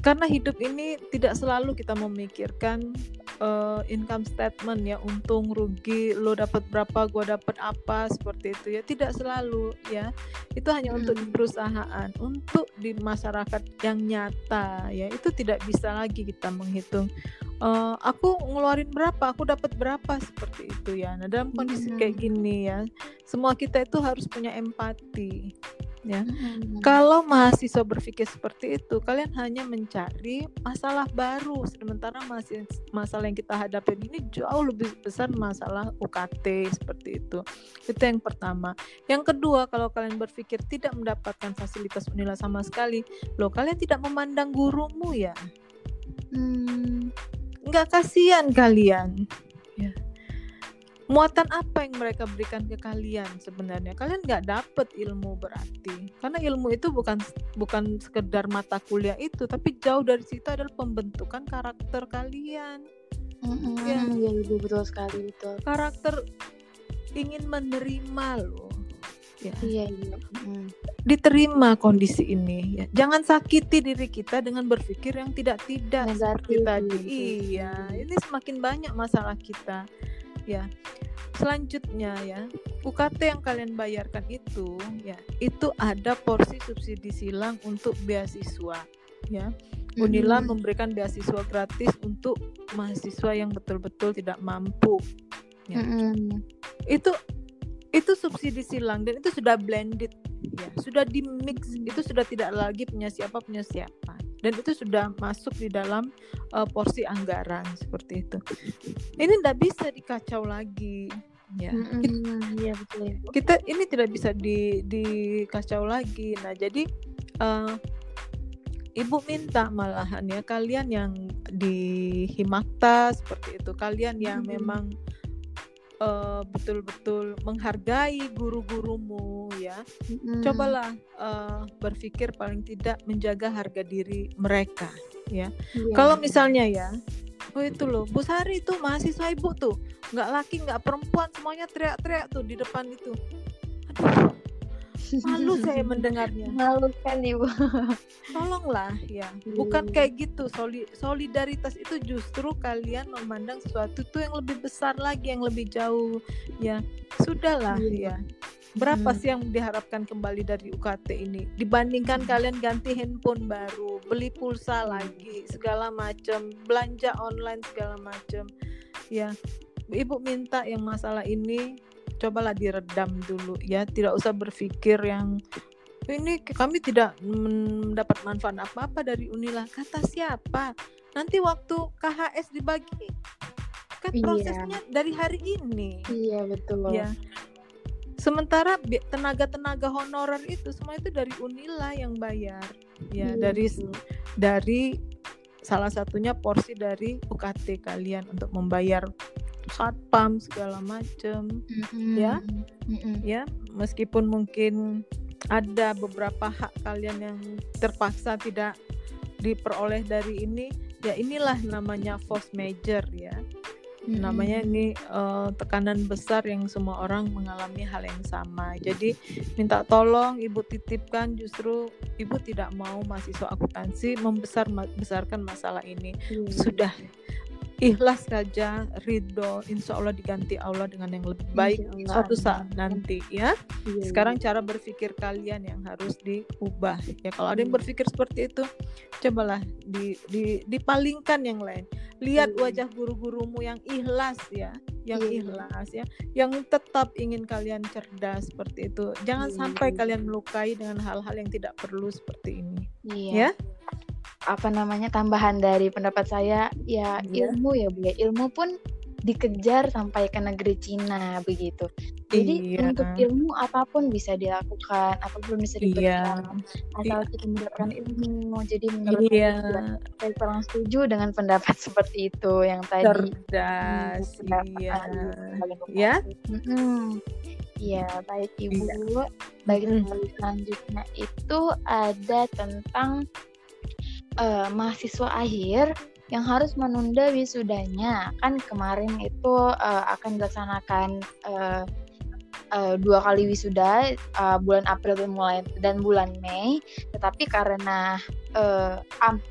karena hidup ini tidak selalu kita memikirkan eh, income statement ya untung rugi lo dapat berapa gua dapat apa seperti itu ya. Tidak selalu ya. Itu hanya untuk di Mm. perusahaan untuk di masyarakat yang nyata ya. Itu tidak bisa lagi kita menghitung eh, aku ngeluarin berapa aku dapat berapa seperti itu ya nah dalam kondisi Mm. kayak gini ya semua kita itu harus punya empati ya Mm. kalau mahasiswa berpikir seperti itu, kalian hanya mencari masalah baru, sementara masih masalah yang kita hadapi ini jauh lebih besar masalah UKT seperti itu. Itu yang pertama. Yang kedua, kalau kalian berpikir tidak mendapatkan fasilitas Unila sama sekali, loh kalian tidak memandang gurumu ya? Mm. Nggak kasihan kalian? Ya. Muatan apa yang mereka berikan ke kalian sebenarnya? Kalian nggak dapet ilmu berarti, karena ilmu itu bukan bukan sekedar mata kuliah itu, tapi jauh dari situ adalah pembentukan karakter kalian. Mm-mm. Ya. Iya ibu betul sekali betul. Karakter ingin menerima loh. Ya. Iya iya. Diterima kondisi ini ya. Jangan sakiti diri kita dengan berpikir yang tidak-tidak seperti Negatif, tadi. gitu. Iya, ini semakin banyak masalah kita. Ya. Selanjutnya ya, UKT yang kalian bayarkan itu ya, itu ada porsi subsidi silang untuk beasiswa ya. Unila Mm-mm. memberikan beasiswa gratis untuk mahasiswa yang betul-betul tidak mampu. Ya. Mm-mm. Itu itu subsidi silang dan itu sudah blended ya, sudah di mix, itu sudah tidak lagi punya siapa punya siapa. Dan itu sudah masuk di dalam uh, porsi anggaran seperti itu. Ini tidak bisa dikacau lagi ya. Kita- Mm-mm. Iya betul ibu. kita ini tidak bisa di dikacau lagi. Nah, jadi eh, ibu minta malahan ya kalian yang di Himakta seperti itu, kalian yang Hmm. memang eh, betul-betul menghargai guru-gurumu ya, Mm-mm. cobalah eh, berpikir paling tidak menjaga harga diri mereka. Iya. Kalau misalnya ya, oh itu loh, Bu Sari itu mahasiswa ibu tuh, nggak laki nggak perempuan semuanya teriak-teriak tuh di depan itu. Aduh, malu saya mendengarnya. malu kan ibu. Tolonglah ya, bukan Iya. kayak gitu. Soli- solidaritas itu justru kalian memandang sesuatu tuh yang lebih besar lagi, yang lebih jauh. Ya, sudahlah Iya. ya. Berapa Hmm. sih yang diharapkan kembali dari UKT ini dibandingkan kalian ganti handphone baru, beli pulsa lagi, segala macam, belanja online segala macam. Ya, Ibu minta yang masalah ini cobalah diredam dulu ya, tidak usah berpikir yang ini kami tidak mendapat manfaat apa-apa dari Unila. Kata siapa? Nanti waktu KHS dibagi kan Iya. prosesnya dari hari ini. Iya betul. Ya. Sementara tenaga-tenaga honorer itu semua itu dari Unila yang bayar. Ya, Iya, dari dari salah satunya porsi dari UKT kalian untuk membayar satpam segala macam Mm-mm. Ya. Mm-mm. ya meskipun mungkin ada beberapa hak kalian yang terpaksa tidak diperoleh dari ini ya inilah namanya force major ya Mm-hmm. Namanya ini uh, tekanan besar yang semua orang mengalami hal yang sama. Jadi minta tolong ibu titipkan justru ibu tidak mau mahasiswa akuntansi membesar besarkan masalah ini. Mm. Sudah ikhlas saja ridho insya Allah diganti Allah dengan yang lebih baik suatu saat nanti ya iya, sekarang iya. cara berpikir kalian yang harus diubah ya kalau ada yang hmm. berpikir seperti itu cobalah di, di, dipalingkan yang lain lihat iya. wajah guru-gurumu yang ikhlas ya yang iya. ikhlas ya yang tetap ingin kalian cerdas seperti itu jangan iya. sampai kalian melukai dengan hal-hal yang tidak perlu seperti ini iya. ya apa namanya tambahan dari pendapat saya ya yeah. ilmu ya bu ya ilmu pun dikejar sampai ke negeri Cina begitu. Jadi iya. untuk ilmu apa pun bisa dilakukan, apa pun bisa diberikan iya. asal kita mendapatkan ilmu. Jadi menurut iya. saya, kurang setuju dengan pendapat seperti itu yang tadi. Cerdas. Hmm, iya. Ya. Hmm. Iya, baik Ibu. Iya. Baik mm. selanjutnya itu ada tentang uh, mahasiswa akhir yang harus menunda wisudanya. Kan kemarin itu uh, akan dilaksanakan uh, uh, dua kali wisuda uh, bulan April mulai dan bulan Mei. Tetapi karena uh,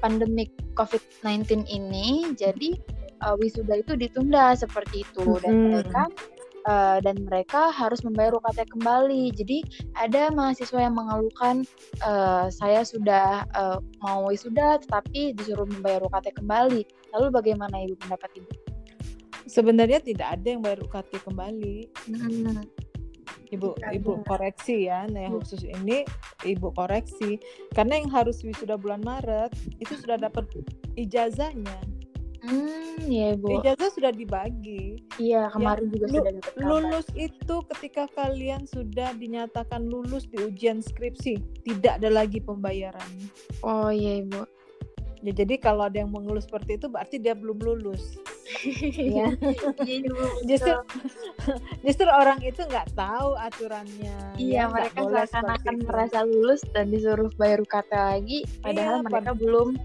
pandemik COVID-19 ini jadi uh, wisuda itu ditunda seperti itu. Dan hmm. Uh, dan mereka harus membayar UKT kembali. Jadi ada mahasiswa yang mengeluhkan uh, saya sudah uh, mau wisuda tetapi disuruh membayar UKT kembali. Lalu bagaimana ibu pendapat ibu? Sebenarnya tidak ada yang bayar UKT kembali. Hmm. Ibu tidak ibu ada. koreksi ya. Nah, yang khusus ini ibu koreksi karena yang harus wisuda bulan Maret itu sudah dapat ijazahnya. Hmm, ya Bu. Ijazah sudah dibagi. Iya, kemarin ya, juga sudah dapat kabar. Lulus itu ketika kalian sudah dinyatakan lulus di ujian skripsi, tidak ada lagi pembayaran. Oh iya, Ibu. Ya, jadi kalau ada yang mengeluh seperti itu berarti dia belum lulus. ya. justru justru orang itu nggak tahu aturannya. Iya, ya, mereka seakan-akan merasa lulus dan disuruh bayar UKT lagi, padahal iya, mereka belum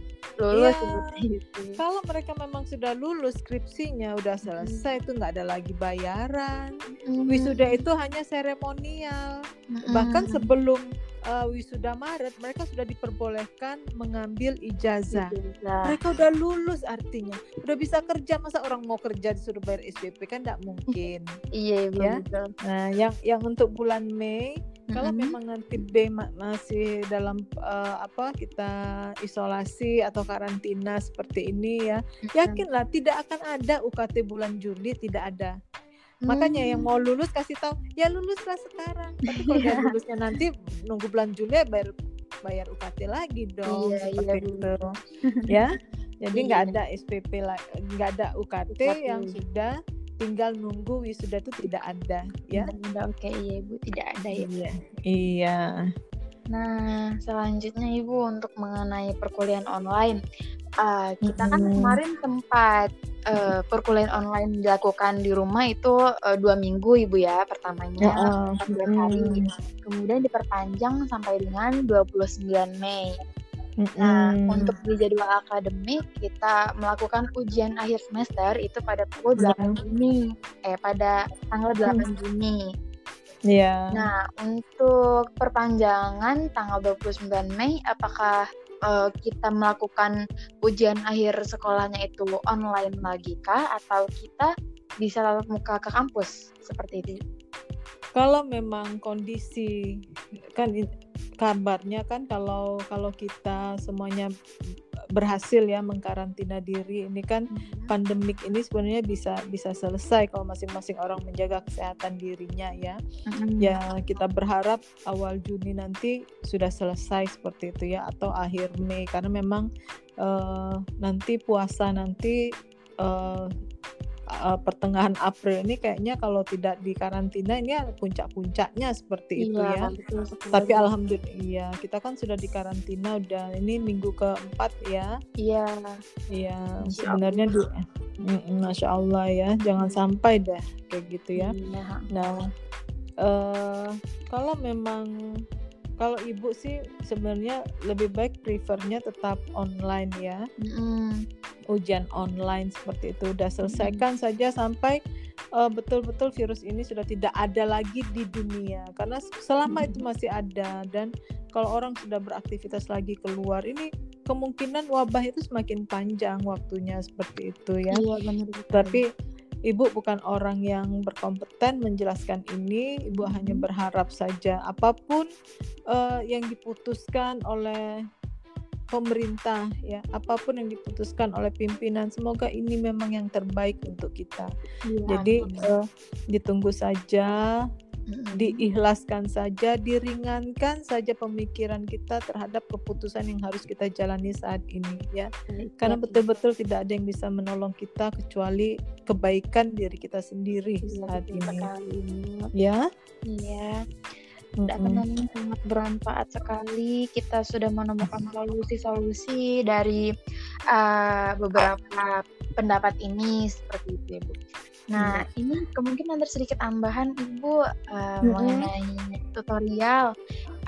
lulus iya. Kalau mereka memang sudah lulus skripsinya udah selesai hmm. itu nggak ada lagi bayaran. Hmm. Wisuda itu hanya seremonial. Hmm. Bahkan sebelum uh, wisuda Maret mereka sudah diperbolehkan mengambil ijazah. ijazah. Mereka udah lulus artinya, udah bisa kerja masa orang mau kerja disuruh bayar SPP kan tidak mungkin. iya, ya. Nah, yang yang untuk bulan Mei kalau mm -hmm. memang nanti B masih dalam uh, apa kita isolasi atau karantina seperti ini ya, mm-hmm. yakinlah tidak akan ada UKT bulan Juli tidak ada. Hmm. Makanya yang mau lulus kasih tahu ya luluslah sekarang. Tapi kalau yeah. lulusnya nanti nunggu bulan Juli ya bayar bayar UKT lagi dong iya, seperti iya, itu. ya. Jadi iya, nggak iya. ada SPP lagi, nggak ada UKT, UKT yang sudah tinggal nunggu wisuda itu tidak ada ya. Udah oke okay, iya Ibu tidak ada ya. Iya. Iya. Nah, selanjutnya Ibu untuk mengenai perkuliahan online. Uh, kita kan kemarin sempat uh, perkuliahan online dilakukan di rumah itu uh, dua minggu ibu ya pertamanya uh, uh, hari kemudian diperpanjang sampai dengan 29 Mei Nah, mm-hmm. untuk di jadwal akademik kita melakukan ujian akhir semester itu pada pukul 8 Juni, eh pada tanggal 8 mm. Juni. Iya. Yeah. Nah, untuk perpanjangan tanggal 29 Mei apakah uh, kita melakukan ujian akhir sekolahnya itu online lagi kah atau kita bisa tatap muka ke kampus seperti itu? Kalau memang kondisi kan kabarnya kan kalau kalau kita semuanya berhasil ya mengkarantina diri ini kan hmm. pandemik ini sebenarnya bisa bisa selesai kalau masing-masing orang menjaga kesehatan dirinya ya hmm. ya kita berharap awal Juni nanti sudah selesai seperti itu ya atau akhir Mei karena memang uh, nanti puasa nanti uh, uh, pertengahan April ini kayaknya kalau tidak di karantina ini puncak-puncaknya seperti iya, itu ya. Betul, Tapi alhamdulillah iya kita kan sudah di karantina udah ini minggu keempat ya. Iya. Iya sebenarnya di Masya Allah ya jangan sampai deh kayak gitu ya. Iya. Nah uh, kalau memang kalau ibu sih sebenarnya lebih baik prefernya tetap online ya. Mm. ujian online seperti itu. Udah selesaikan hmm. saja sampai uh, betul-betul virus ini sudah tidak ada lagi di dunia. Karena selama hmm. itu masih ada dan kalau orang sudah beraktivitas lagi keluar ini kemungkinan wabah itu semakin panjang waktunya seperti itu ya. Iya, benar. Tapi ibu bukan orang yang berkompeten menjelaskan ini. Ibu hmm. hanya berharap saja apa pun uh, yang diputuskan oleh pemerintah ya apa pun yang diputuskan oleh pimpinan semoga ini memang yang terbaik untuk kita. Ya, jadi uh, ditunggu saja diikhlaskan saja, diringankan saja pemikiran kita terhadap keputusan yang harus kita jalani saat ini ya. Karena betul-betul tidak ada yang bisa menolong kita kecuali kebaikan diri kita sendiri saat ini. Ya. Iya. Dan sangat bermanfaat sekali. Kita sudah menemukan solusi-solusi dari uh, beberapa pendapat ini seperti itu, Bu. Nah, hmm. ini kemungkinan ada sedikit tambahan Ibu uh, hmm. mengenai tutorial.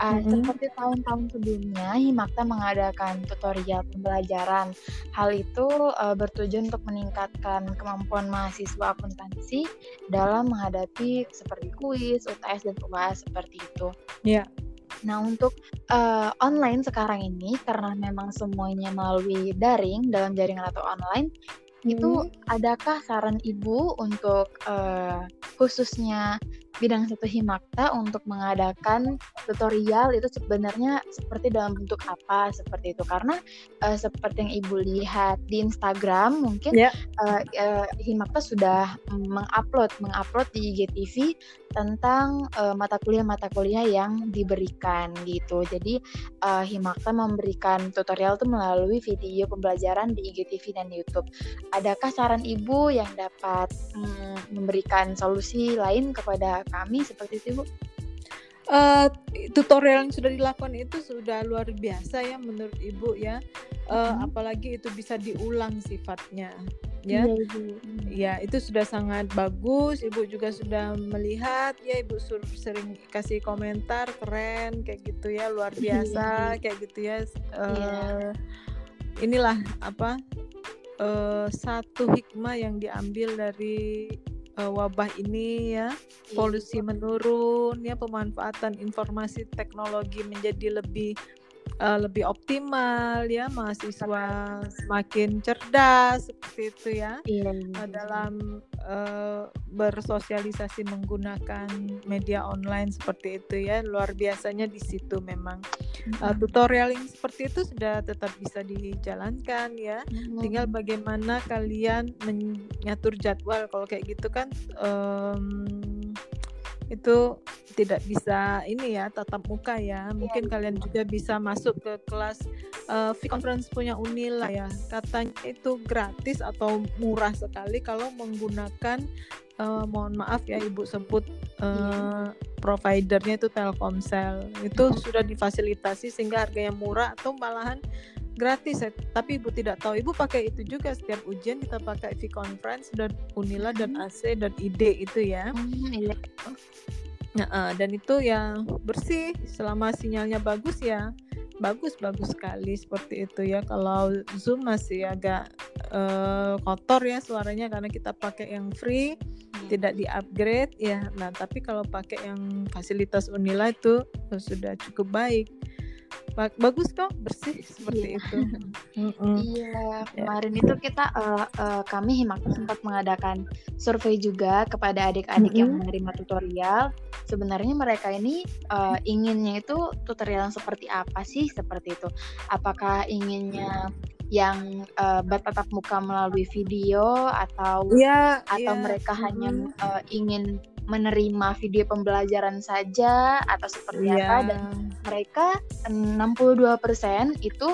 Uh, hmm. Seperti tahun-tahun sebelumnya, Himakta mengadakan tutorial pembelajaran. Hal itu uh, bertujuan untuk meningkatkan kemampuan mahasiswa akuntansi dalam menghadapi seperti kuis, UTS, dan UAS seperti itu. Iya. Yeah. Nah, untuk uh, online sekarang ini karena memang semuanya melalui daring dalam jaringan atau online, itu hmm. adakah saran ibu untuk uh, khususnya bidang satu Himakta untuk mengadakan tutorial itu sebenarnya seperti dalam bentuk apa seperti itu karena uh, seperti yang ibu lihat di Instagram mungkin yeah. Ya. uh, uh, Himakta sudah mengupload mengupload di IGTV tentang uh, mata kuliah mata kuliah yang diberikan gitu jadi uh, Himakta memberikan tutorial itu melalui video pembelajaran di IGTV dan YouTube adakah saran ibu yang dapat um, memberikan solusi lain kepada kami seperti itu Bu? Uh, tutorial yang sudah dilakukan itu sudah luar biasa ya menurut ibu ya. Uh, hmm. apalagi itu bisa diulang sifatnya ya. Iya, ya itu sudah sangat bagus. Ibu juga sudah melihat ya ibu sering kasih komentar keren kayak gitu ya luar iya, biasa kayak gitu ya. Uh, inilah apa uh, satu hikmah yang diambil dari uh, wabah ini ya, iya. polusi menurun ya, pemanfaatan informasi teknologi menjadi lebih uh, lebih optimal ya mahasiswa semakin cerdas seperti itu ya. Iya, uh, dalam uh, bersosialisasi menggunakan media online seperti itu ya. Luar biasanya di situ memang. Uh, tutorial yang seperti itu sudah tetap bisa dijalankan ya. Mm-hmm. tinggal bagaimana kalian mengatur jadwal. Kalau kayak gitu kan um, itu tidak bisa ini ya tatap muka ya. Mungkin ya, kalian juga bisa masuk ke kelas uh, conference punya Unila ya. Katanya itu gratis atau murah sekali kalau menggunakan uh, mohon maaf ya ibu sebut uh, providernya itu Telkomsel. Itu sudah difasilitasi sehingga harganya murah atau malahan gratis ya. tapi ibu tidak tahu. Ibu pakai itu juga setiap ujian kita pakai V-Conference dan Unila dan hmm. AC dan ID itu ya. Nah, uh, dan itu yang bersih. Selama sinyalnya bagus ya bagus bagus sekali seperti itu ya. Kalau Zoom masih agak uh, kotor ya suaranya karena kita pakai yang free hmm. tidak di upgrade ya. Nah tapi kalau pakai yang fasilitas Unila itu sudah cukup baik bagus kok bersih seperti iya. itu. Iya kemarin yeah. itu kita uh, uh, kami Himakta sempat mengadakan survei juga kepada adik-adik mm -hmm. yang menerima tutorial. Sebenarnya mereka ini uh, inginnya itu tutorial yang seperti apa sih seperti itu? Apakah inginnya yang uh, bertatap muka melalui video atau yeah, atau yeah. mereka mm -hmm. hanya uh, ingin menerima video pembelajaran saja atau seperti yeah. apa dan mereka 62% itu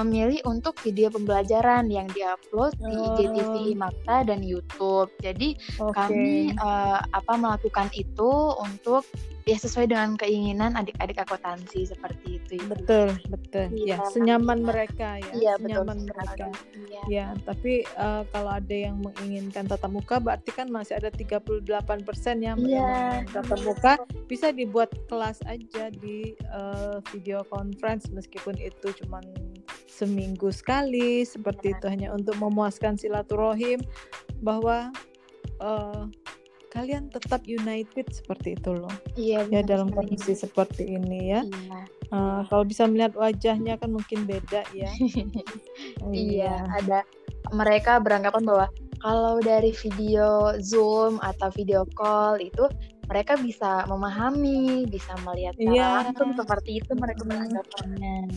memilih untuk video pembelajaran yang diupload oh. di IGTV Makta dan YouTube. Jadi okay. kami uh, apa melakukan itu untuk ya sesuai dengan keinginan adik-adik akuntansi seperti itu. Betul, betul. Ya, ya senyaman mereka ya. Iya, senyaman betul mereka. Ya. ya, tapi uh, kalau ada yang menginginkan tatap muka berarti kan masih ada 38% yang ya. tatap muka bisa dibuat kelas aja di uh, video conference meskipun itu cuma seminggu sekali seperti itu. Hanya untuk memuaskan silaturahim bahwa uh, kalian tetap united seperti itu loh. Iya ya dalam kondisi seperti ini ya. Iya. uh, kalau bisa melihat wajahnya kan mungkin beda ya. Iya ada mereka beranggapan bahwa kalau dari video zoom atau video call itu mereka bisa memahami bisa melihat yeah. langsung seperti itu mereka beranggapannya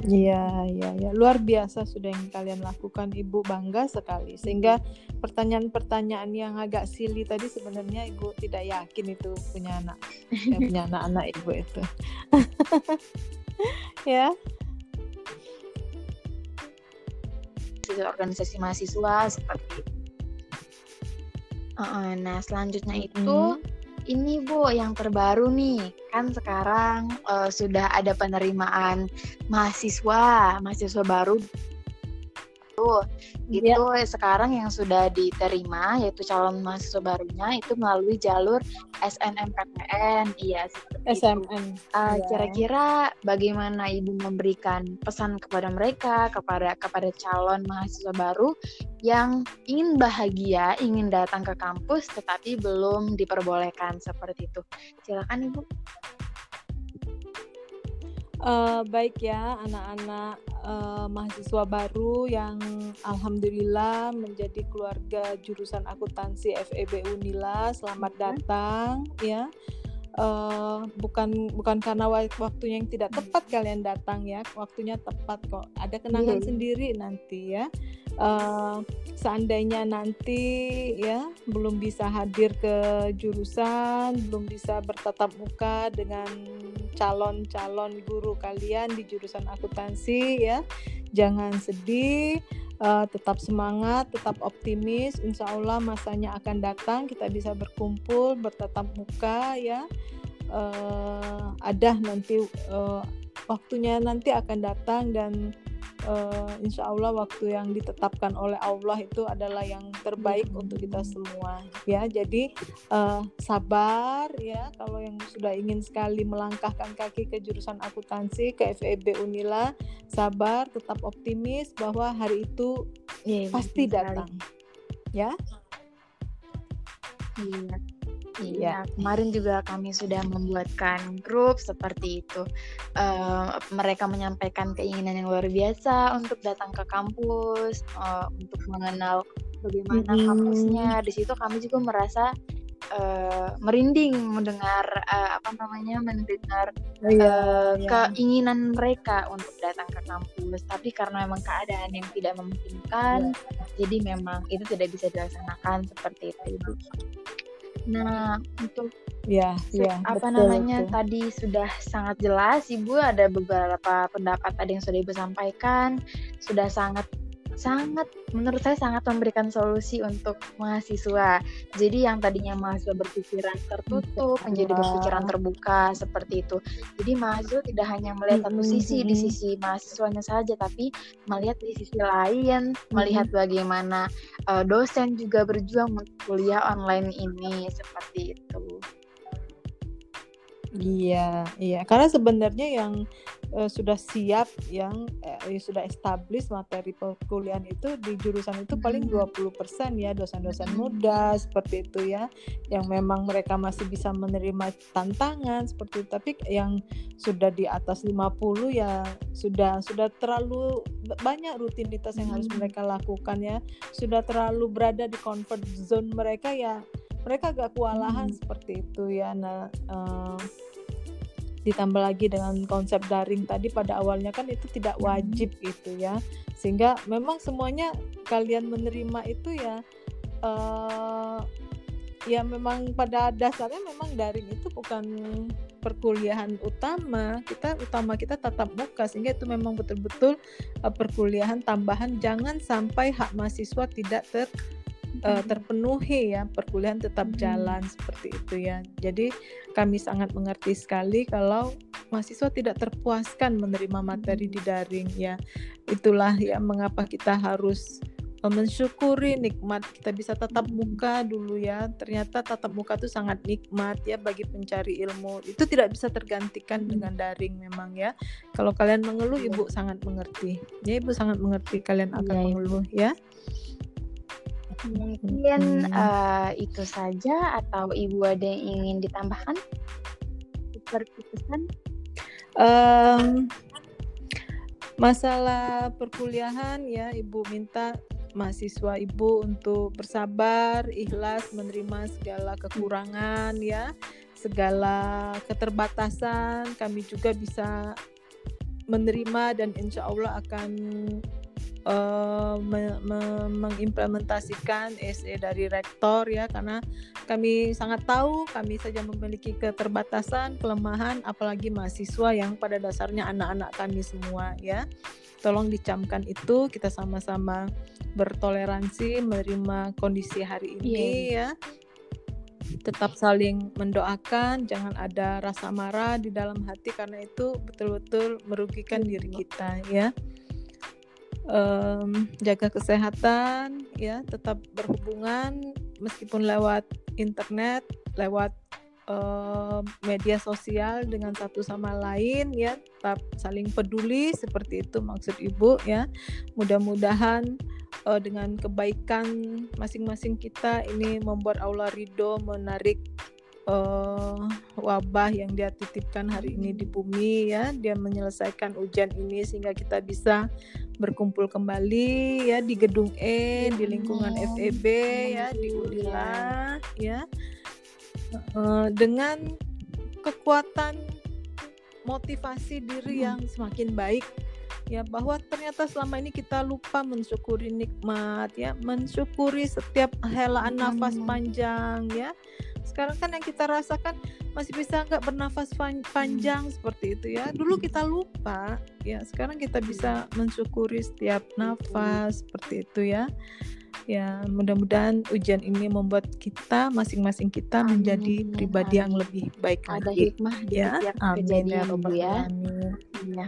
Iya, iya, iya. Luar biasa sudah yang kalian lakukan, Ibu bangga sekali. Sehingga pertanyaan-pertanyaan yang agak silly tadi sebenarnya Ibu tidak yakin itu punya anak, ya, punya anak-anak Ibu itu. ya. Organisasi mahasiswa seperti itu. Uh, nah, selanjutnya itu ini Bu yang terbaru nih. Kan sekarang uh, sudah ada penerimaan mahasiswa mahasiswa baru tuh itu sekarang yang sudah diterima yaitu calon mahasiswa barunya itu melalui jalur SNMPTN iya SMN uh, ya. kira-kira bagaimana ibu memberikan pesan kepada mereka kepada kepada calon mahasiswa baru yang ingin bahagia ingin datang ke kampus tetapi belum diperbolehkan seperti itu? Silakan ibu Uh, baik ya anak-anak uh, mahasiswa baru yang alhamdulillah menjadi keluarga jurusan akuntansi FEB Unila. Selamat mm-hmm. datang ya. Uh, bukan bukan karena waktunya yang tidak tepat kalian datang ya, waktunya tepat kok. Ada kenangan yeah. sendiri nanti ya uh, seandainya nanti ya belum bisa hadir ke jurusan, belum bisa bertatap muka dengan calon-calon guru kalian di jurusan akuntansi ya, jangan sedih. Uh, tetap semangat, tetap optimis. Insya Allah masanya akan datang, kita bisa berkumpul, bertatap muka ya. Uh, ada nanti uh, waktunya nanti akan datang dan uh, insya Allah waktu yang ditetapkan oleh Allah itu adalah yang terbaik hmm. untuk kita semua ya. Jadi uh, sabar ya. Kalau yang sudah ingin sekali melangkahkan kaki ke jurusan akuntansi ke FEB Unila sabar tetap optimis bahwa hari itu ya, pasti datang ya. Iya Iya, kemarin juga kami sudah membuatkan grup seperti itu. Uh, mereka menyampaikan keinginan yang luar biasa untuk datang ke kampus, uh, untuk mengenal bagaimana mm -hmm. kampusnya. Di situ kami juga merasa uh, merinding mendengar uh, apa namanya mendengar uh, iya, iya. keinginan mereka untuk datang ke kampus. Tapi karena memang keadaan yang tidak memungkinkan, yeah. jadi memang itu tidak bisa dilaksanakan seperti itu. Nah, untuk ya, ya apa betul, namanya betul. tadi sudah sangat jelas Ibu ada beberapa pendapat tadi yang sudah Ibu sampaikan, sudah sangat sangat menurut saya sangat memberikan solusi untuk mahasiswa. Jadi yang tadinya mahasiswa berpikiran tertutup menjadi berpikiran terbuka seperti itu. Jadi mahasiswa tidak hanya melihat satu sisi di sisi mahasiswanya saja, tapi melihat di sisi lain, melihat bagaimana uh, dosen juga berjuang untuk kuliah online ini seperti itu. Iya, iya. Karena sebenarnya yang uh, sudah siap, yang uh, sudah establish materi perkuliahan itu di jurusan itu paling 20% ya dosen-dosen muda seperti itu ya, yang memang mereka masih bisa menerima tantangan seperti itu. Tapi yang sudah di atas 50 ya sudah sudah terlalu banyak rutinitas yang harus mereka lakukan ya, sudah terlalu berada di comfort zone mereka ya mereka agak kewalahan hmm. seperti itu ya nah uh, ditambah lagi dengan konsep daring tadi pada awalnya kan itu tidak hmm. wajib gitu ya sehingga memang semuanya kalian menerima itu ya uh, ya memang pada dasarnya memang daring itu bukan perkuliahan utama kita utama kita tatap muka sehingga itu memang betul-betul uh, perkuliahan tambahan jangan sampai hak mahasiswa tidak ter uh, terpenuhi ya perkuliahan tetap jalan seperti itu ya. Jadi kami sangat mengerti sekali kalau mahasiswa tidak terpuaskan menerima materi di daring ya. Itulah ya mengapa kita harus mensyukuri nikmat kita bisa tatap muka dulu ya. Ternyata tatap muka itu sangat nikmat ya bagi pencari ilmu. Itu tidak bisa tergantikan dengan daring memang ya. Kalau kalian mengeluh ibu sangat mengerti. Ya ibu sangat mengerti kalian akan ya, mengeluh ya mungkin hmm. uh, itu saja atau ibu ada yang ingin ditambahkan? Seperti pesan um, masalah perkuliahan ya ibu minta mahasiswa ibu untuk bersabar, ikhlas menerima segala kekurangan ya, segala keterbatasan. Kami juga bisa menerima dan insya Allah akan uh, me me mengimplementasikan SE dari rektor ya karena kami sangat tahu kami saja memiliki keterbatasan kelemahan apalagi mahasiswa yang pada dasarnya anak-anak kami semua ya. Tolong dicamkan itu kita sama-sama bertoleransi menerima kondisi hari ini yeah. ya. Tetap saling mendoakan jangan ada rasa marah di dalam hati karena itu betul-betul merugikan diri kita ya um, jaga kesehatan ya tetap berhubungan meskipun lewat internet lewat uh, media sosial dengan satu sama lain ya tetap saling peduli seperti itu maksud ibu ya. Mudah-mudahan uh, dengan kebaikan masing-masing kita ini membuat Allah ridho menarik uh, wabah yang dia titipkan hari ini di bumi ya. Dia menyelesaikan ujian ini sehingga kita bisa berkumpul kembali ya di gedung E di lingkungan FEB ya di Ulila ya. Uh, dengan kekuatan motivasi diri yang semakin baik ya bahwa ternyata selama ini kita lupa mensyukuri nikmat ya mensyukuri setiap helaan nafas panjang ya sekarang kan yang kita rasakan masih bisa nggak bernafas panjang seperti itu ya. Dulu kita lupa ya. Sekarang kita bisa mensyukuri setiap nafas seperti itu ya. Ya mudah-mudahan ujian ini membuat kita masing-masing kita amin, menjadi pribadi yang lebih baik ada lagi. hikmah di ya setiap amin, ya kejadian ya, ya.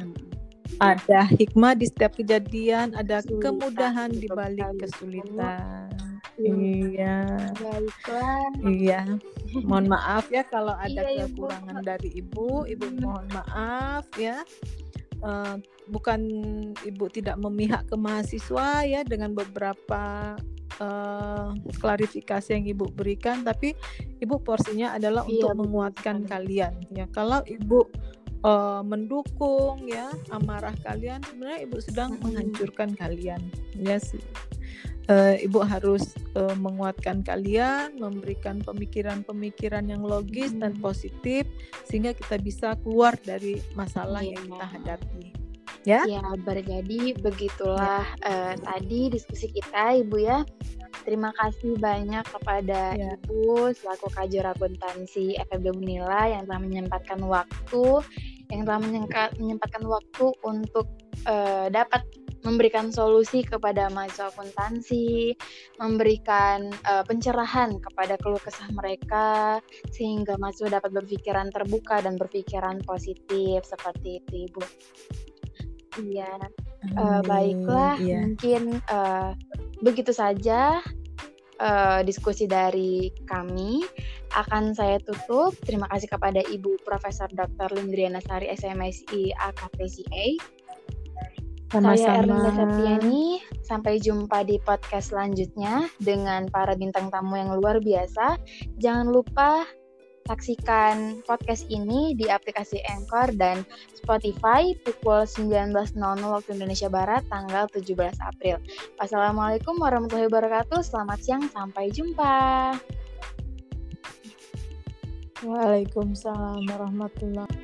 ada hikmah di setiap kejadian ada kemudahan di balik kesulitan iya. Baiklah. Iya. Mohon maaf ya kalau ada iya, kekurangan ibu. dari ibu. Ibu mohon maaf ya. Uh, bukan ibu tidak memihak ke mahasiswa ya dengan beberapa uh, klarifikasi yang ibu berikan tapi ibu porsinya adalah iya, untuk menguatkan kalian ya. Kalau ibu uh, mendukung ya amarah kalian sebenarnya ibu sedang menghancurkan kalian. Ya uh, ibu harus uh, menguatkan kalian, memberikan pemikiran-pemikiran yang logis hmm. dan positif sehingga kita bisa keluar dari masalah yeah. yang kita hadapi. Ya. Ya, berjadi begitulah ya. uh, tadi diskusi kita, Ibu ya. Terima kasih banyak kepada ya. Ibu selaku Kajor Akuntansi FEB Unila yang telah menyempatkan waktu, yang telah menyempatkan waktu untuk uh, dapat memberikan solusi kepada mahasiswa akuntansi, memberikan uh, pencerahan kepada keluh kesah mereka sehingga mahasiswa dapat berpikiran terbuka dan berpikiran positif seperti itu Ibu. Iya. Uh, baiklah, yeah. mungkin uh, begitu saja uh, diskusi dari kami akan saya tutup. Terima kasih kepada Ibu Profesor Dr. Lindriana Sari SMSI AKPCA sama-sama. Saya Erlinda Septiani. Sampai jumpa di podcast selanjutnya dengan para bintang tamu yang luar biasa. Jangan lupa saksikan podcast ini di aplikasi Anchor dan Spotify pukul 19.00 waktu Indonesia Barat tanggal 17 April. Wassalamualaikum warahmatullahi wabarakatuh. Selamat siang, sampai jumpa. Waalaikumsalam warahmatullahi